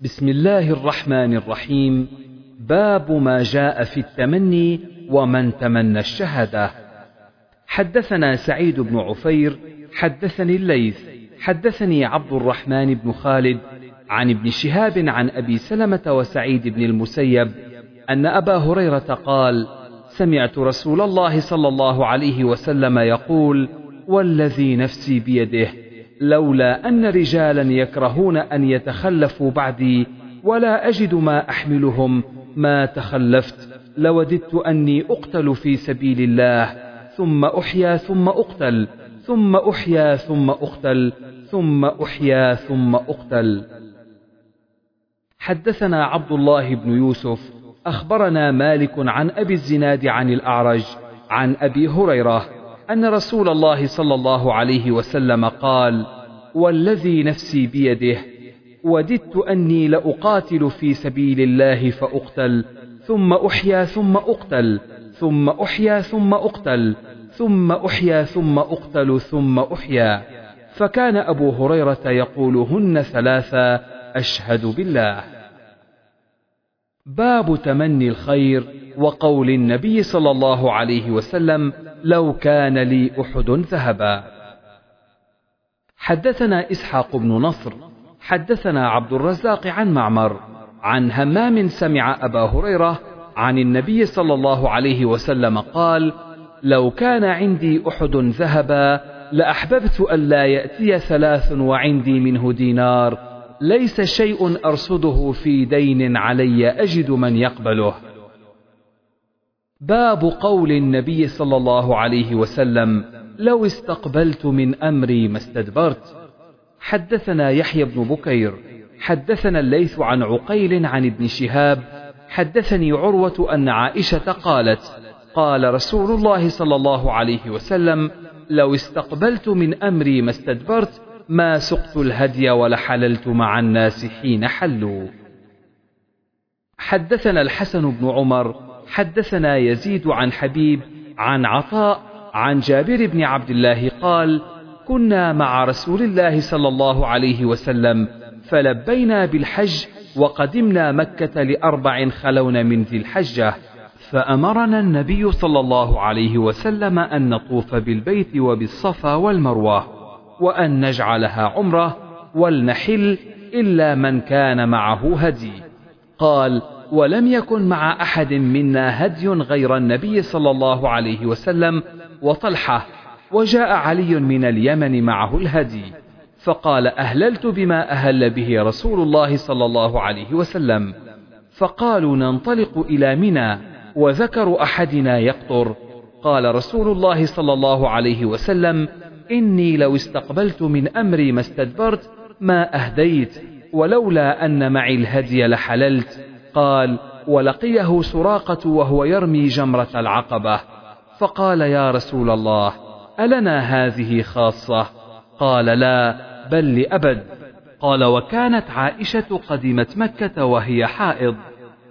بسم الله الرحمن الرحيم. باب ما جاء في التمني ومن تمنى الشهادة. حدثنا سعيد بن عفير حدثني الليث حدثني عبد الرحمن بن خالد عن ابن شهاب عن أبي سلمة وسعيد بن المسيب أن أبا هريرة قال سمعت رسول الله صلى الله عليه وسلم يقول والذي نفسي بيده لولا أن رجالا يكرهون أن يتخلفوا بعدي ولا أجد ما أحملهم. ما تخلفت لوددت أني أقتل في سبيل الله. ثم أحيا ثم أقتل ثم أحيا ثم أقتل ثم أحيا ثم أقتل. حدثنا عبد الله بن يوسف. أخبرنا مالك عن أبي الزناد عن الأعرج عن أبي هريرة. أن رسول الله صلى الله عليه وسلم قال والذي نفسي بيده وددت أني لأقاتل في سبيل الله فأقتل ثم أحيا ثم أقتل ثم أحيا ثم أقتل ثم أحيا ثم أقتل ثم أحيا. فكان أبو هريرة يقولهن ثلاثا أشهد بالله. باب تمني الخير وقول النبي صلى الله عليه وسلم لو كان لي أحد ذهبا. حدثنا إسحاق بن نصر حدثنا عبد الرزاق عن معمر عن همام سمع أبا هريرة عن النبي صلى الله عليه وسلم قال لو كان عندي أحد ذهبا لأحببت الا يأتي ثلاث وعندي منه دينار. ليس شيء أرصده في دين علي أجد من يقبله. باب قول النبي صلى الله عليه وسلم لو استقبلت من أمري ما استدبرت. حدثنا يحيى بن بكير حدثنا الليث عن عقيل عن ابن شهاب حدثني عروة أن عائشة قالت قال رسول الله صلى الله عليه وسلم لو استقبلت من أمري ما استدبرت ما سقت الهدي ولحللت مع الناس حين حلوا. حدثنا الحسن بن عمر حدثنا يزيد عن حبيب عن عطاء عن جابر بن عبد الله قال كنا مع رسول الله صلى الله عليه وسلم فلبينا بالحج وقدمنا مكة لأربع خلون من ذي الحجة فأمرنا النبي صلى الله عليه وسلم أن نطوف بالبيت وبالصفا والمروة. وأن نجعلها عمرة ولنحل إلا من كان معه هدي. قال ولم يكن مع أحد منا هدي غير النبي صلى الله عليه وسلم وطلحة وجاء علي من اليمن معه الهدي. فقال أهللت بما أهل به رسول الله صلى الله عليه وسلم. فقالوا ننطلق إلى منى وذكر أحدنا يقطر. قال رسول الله صلى الله عليه وسلم إني لو استقبلت من أمري ما استدبرت ما أهديت ولولا أن معي الهدي لحللت. قال ولقيه سراقة وهو يرمي جمرة العقبة. فقال يا رسول الله ألنا هذه خاصة؟ قال لا بل لأبد. قال وكانت عائشة قدمت مكة وهي حائض.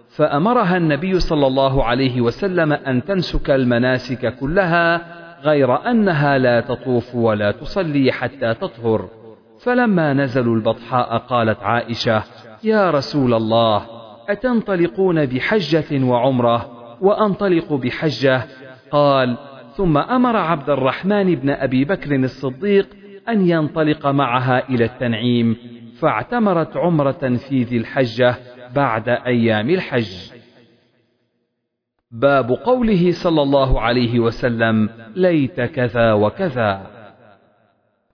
فأمرها النبي صلى الله عليه وسلم أن تنسك المناسك كلها غير أنها لا تطوف ولا تصلي حتى تطهر. فلما نزلوا البطحاء قالت عائشة يا رسول الله أتنطلقون بحجة وعمرة؟ وأنطلق بحجة؟ قال ثم أمر عبد الرحمن بن أبي بكر الصديق أن ينطلق معها إلى التنعيم فاعتمرت عمرة في ذي الحجة بعد أيام الحج. باب قوله صلى الله عليه وسلم ليت كذا وكذا.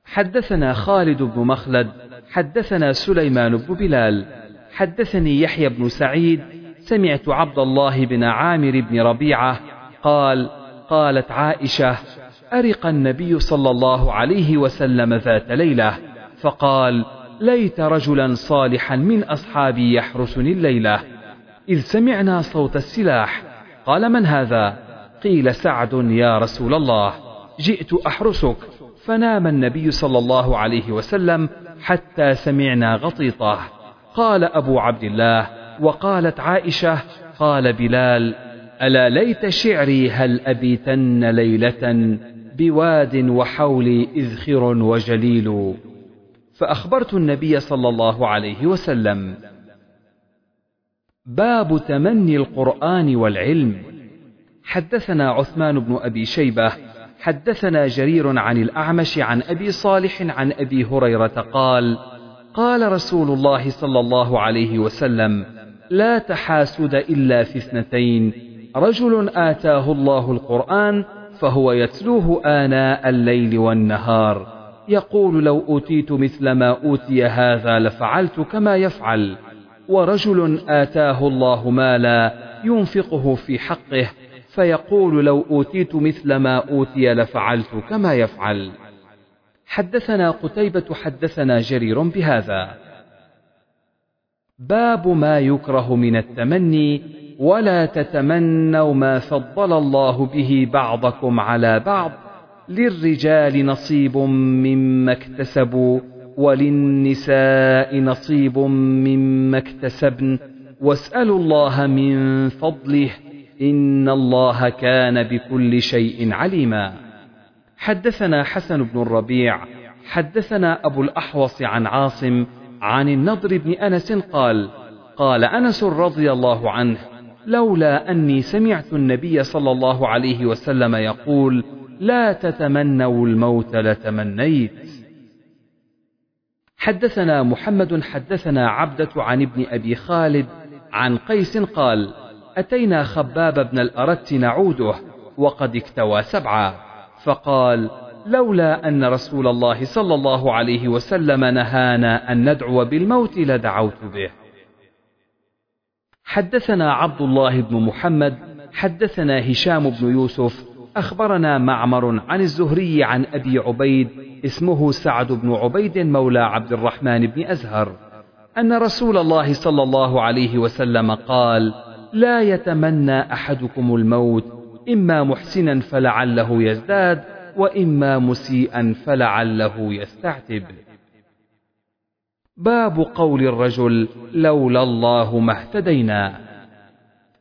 حدثنا خالد بن مخلد حدثنا سليمان بن بلال حدثني يحيى بن سعيد سمعت عبد الله بن عامر بن ربيعة قال قالت عائشة أرق النبي صلى الله عليه وسلم ذات ليلة فقال ليت رجلا صالحا من أصحابي يحرسني الليلة. إذ سمعنا صوت السلاح قال من هذا؟ قيل سعد يا رسول الله جئت أحرسك. فنام النبي صلى الله عليه وسلم حتى سمعنا غطيطة. قال أبو عبد الله وقالت عائشة قال بلال ألا ليت شعري هل أبيتن ليلة بواد وحولي إذخر وجليل. فأخبرت النبي صلى الله عليه وسلم. باب تمني القرآن والعلم. حدثنا عثمان بن أبي شيبة حدثنا جرير عن الأعمش عن أبي صالح عن أبي هريرة قال قال رسول الله صلى الله عليه وسلم لا تحاسد إلا في اثنتين. رجل آتاه الله القرآن فهو يتلوه آناء الليل والنهار. يقول لو أوتيت مثل ما أوتي هذا لفعلت كما يفعل. ورجل آتاه الله مالا ينفقه في حقه فيقول لو أوتيت مثل ما أوتي لفعلت كما يفعل. حدثنا قتيبة حدثنا جرير بهذا. باب ما يكره من التمني ولا تتمنوا ما فضل الله به بعضكم على بعض للرجال نصيب مما اكتسبوا وللنساء نصيب مما اكتسبن. واسألوا الله من فضله إن الله كان بكل شيء عليما. حدثنا حسن بن الربيع حدثنا أبو الأحوص عن عاصم عن النضر بن أنس قال قال أنس رضي الله عنه لولا أني سمعت النبي صلى الله عليه وسلم يقول لا تتمنوا الموت لتمنيت. حدثنا محمد حدثنا عبدة عن ابن أبي خالد عن قيس قال أتينا خباب بن الأرت نعوده وقد اكتوى سبعا. فقال لولا أن رسول الله صلى الله عليه وسلم نهانا أن ندعو بالموت لدعوت به. حدثنا عبد الله بن محمد حدثنا هشام بن يوسف أخبرنا معمر عن الزهري عن أبي عبيد اسمه سعد بن عبيد مولى عبد الرحمن بن أزهر أن رسول الله صلى الله عليه وسلم قال لا يتمنى أحدكم الموت إما محسنا فلعله يزداد وإما مسيئا فلعله يستعتب. باب قول الرجل لولا الله ما اهتدينا.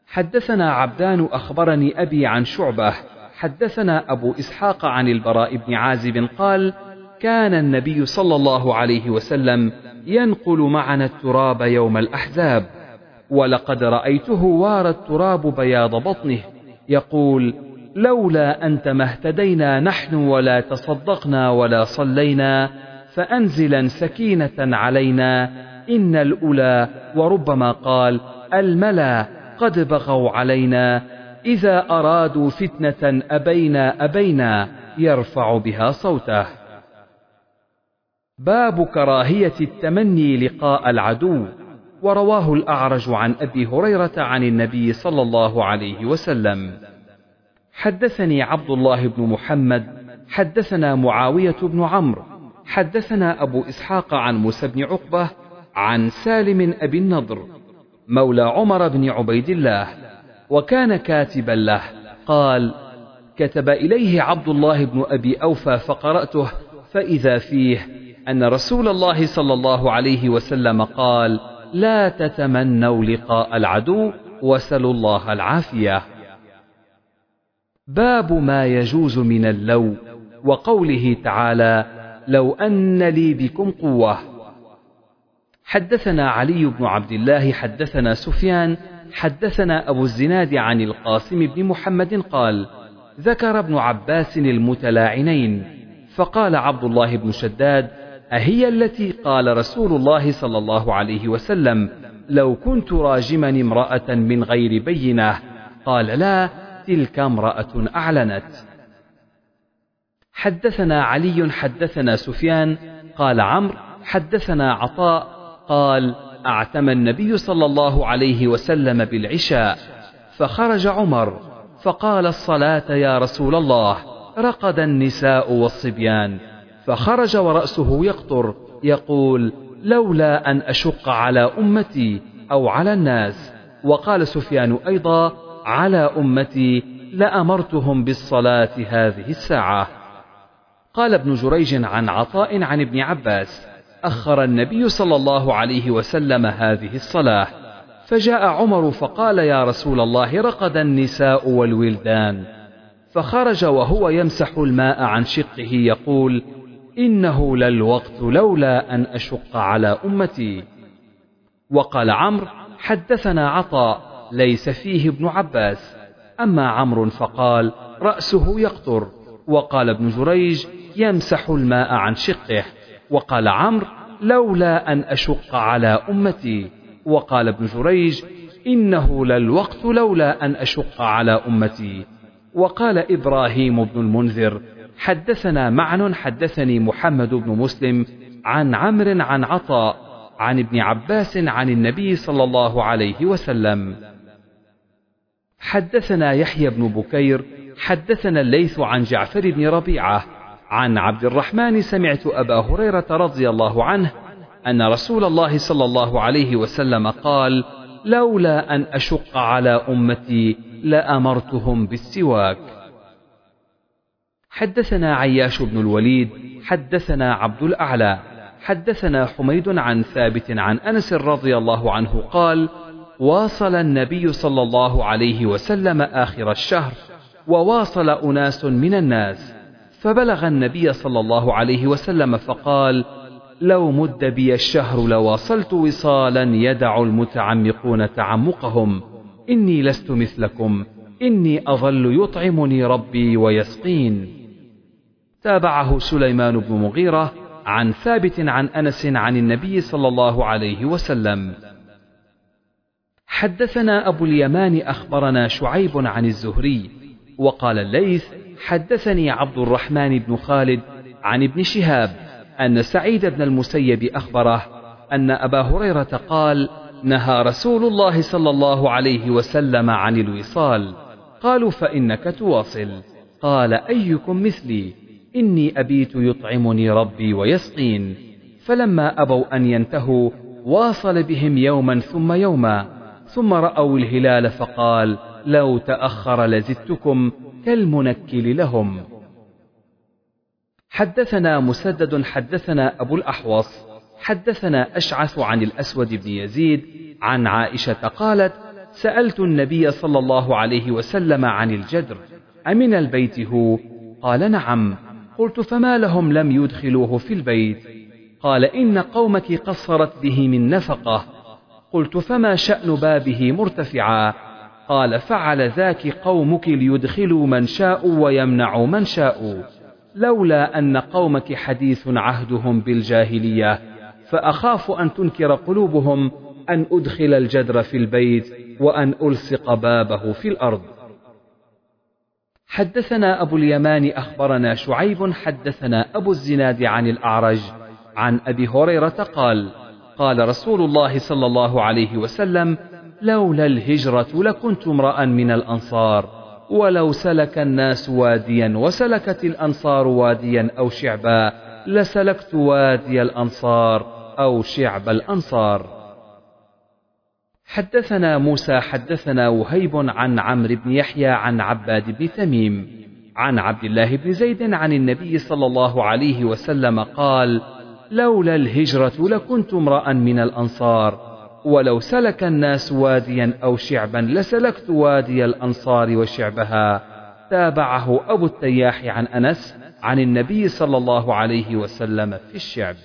حدثنا عبدان أخبرني أبي عن شعبة حدثنا أبو إسحاق عن البراء بن عازب قال كان النبي صلى الله عليه وسلم ينقل معنا التراب يوم الأحزاب ولقد رأيته وارى التراب بياض بطنه يقول لولا أنت ما اهتدينا نحن ولا تصدقنا ولا صلينا فأنزلا سكينة علينا إن الأولى وربما قال الملا قد بغوا علينا. إذا أرادوا فتنة أبينا أبينا يرفع بها صوته. باب كراهية التمني لقاء العدو ورواه الأعرج عن أبي هريرة عن النبي صلى الله عليه وسلم. حدثني عبد الله بن محمد حدثنا معاوية بن عمرو حدثنا أبو إسحاق عن موسى بن عقبة عن سالم أبي النضر مولى عمر بن عبيد الله. وكان كاتبا له. قال كتب إليه عبد الله بن أبي أوفى فقرأته فإذا فيه أن رسول الله صلى الله عليه وسلم قال لا تتمنوا لقاء العدو وسلوا الله العافية. باب ما يجوز من اللو وقوله تعالى لو أن لي بكم قوة. حدثنا علي بن عبد الله حدثنا سفيان حدثنا أبو الزناد عن القاسم بن محمد قال ذكر ابن عباس المتلاعنين فقال عبد الله بن شداد أهي التي قال رسول الله صلى الله عليه وسلم لو كنت راجما امرأة من غير بينة قال لا تلك امرأة أعلنت حدثنا علي حدثنا سفيان قال عمرو حدثنا عطاء قال أعتم النبي صلى الله عليه وسلم بالعشاء فخرج عمر فقال الصلاة يا رسول الله رقد النساء والصبيان فخرج ورأسه يقطر يقول لولا أن أشق على أمتي أو على الناس. وقال سفيان أيضا على أمتي لأمرتهم بالصلاة هذه الساعة. قال ابن جريج عن عطاء عن ابن عباس أخر النبي صلى الله عليه وسلم هذه الصلاة. فجاء عمر فقال يا رسول الله رقد النساء والولدان. فخرج وهو يمسح الماء عن شقه يقول إنه للوقت لولا أن أشق على أمتي. وقال عمرو حدثنا عطاء ليس فيه ابن عباس. أما عمرو فقال رأسه يقطر. وقال ابن جريج يمسح الماء عن شقه. وقال عمرو لولا أن أشق على أمتي. وقال ابن جريج إنه للوقت لولا أن أشق على أمتي. وقال إبراهيم بن المنذر حدثنا معن حدثني محمد بن مسلم عن عمرو عن عطاء عن ابن عباس عن النبي صلى الله عليه وسلم. حدثنا يحيى بن بكير حدثنا الليث عن جعفر بن ربيعة. عن عبد الرحمن سمعت أبا هريرة رضي الله عنه أن رسول الله صلى الله عليه وسلم قال لولا أن أشق على أمتي لأمرتهم بالسواك. حدثنا عياش بن الوليد حدثنا عبد الأعلى حدثنا حميد عن ثابت عن أنس رضي الله عنه قال واصل النبي صلى الله عليه وسلم آخر الشهر وواصل أناس من الناس. فبلغ النبي صلى الله عليه وسلم فقال لو مد بي الشهر لواصلت وصالا يدع المتعمقون تعمقهم. إني لست مثلكم. إني أظل يطعمني ربي ويسقين. تابعه سليمان بن مغيرة عن ثابت عن أنس عن النبي صلى الله عليه وسلم. حدثنا أبو اليمان أخبرنا شعيب عن الزهري وقال الليث حدثني عبد الرحمن بن خالد عن ابن شهاب أن سعيد بن المسيب أخبره أن أبا هريرة قال نهى رسول الله صلى الله عليه وسلم عن الوصال قالوا فإنك تواصل قال أيكم مثلي؟ إني أبيت يطعمني ربي ويسقين فلما أبوا أن ينتهوا واصل بهم يوما ثم يوما ثم رأوا الهلال فقال لو تأخر لزدتكم كالمنكل لهم. حدثنا مسدد حدثنا أبو الأحوص حدثنا أشعث عن الأسود بن يزيد عن عائشة قالت سألت النبي صلى الله عليه وسلم عن الجدر أمن البيت هو؟ قال نعم. قلت فما لهم لم يدخلوه في البيت؟ قال إن قومك قصرت به من نفقة. قلت فما شأن بابه مرتفعا؟ قال فعل ذاك قومك ليدخلوا من شاءوا ويمنعوا من شاءوا لولا أن قومك حديث عهدهم بالجاهلية. فأخاف أن تنكر قلوبهم أن أدخل الجدر في البيت وأن ألصق بابه في الأرض. حدثنا أبو اليمان أخبرنا شعيب حدثنا أبو الزناد عن الأعرج عن أبي هريرة قال قال رسول الله صلى الله عليه وسلم لولا الهجرة لكنت امرأ من الأنصار ولو سلك الناس واديا وسلكت الأنصار واديا أو شعبا لسلكت وادي الأنصار أو شعب الأنصار. حدثنا موسى حدثنا وهيب عن عمرو بن يحيى عن عباد بن تميم عن عبد الله بن زيد عن النبي صلى الله عليه وسلم قال لولا الهجرة لكنت امرأ من الأنصار ولو سلك الناس واديا أو شعبا لسلكت وادي الأنصار وشعبها. تابعه أبو التياح عن أنس عن النبي صلى الله عليه وسلم في الشعب.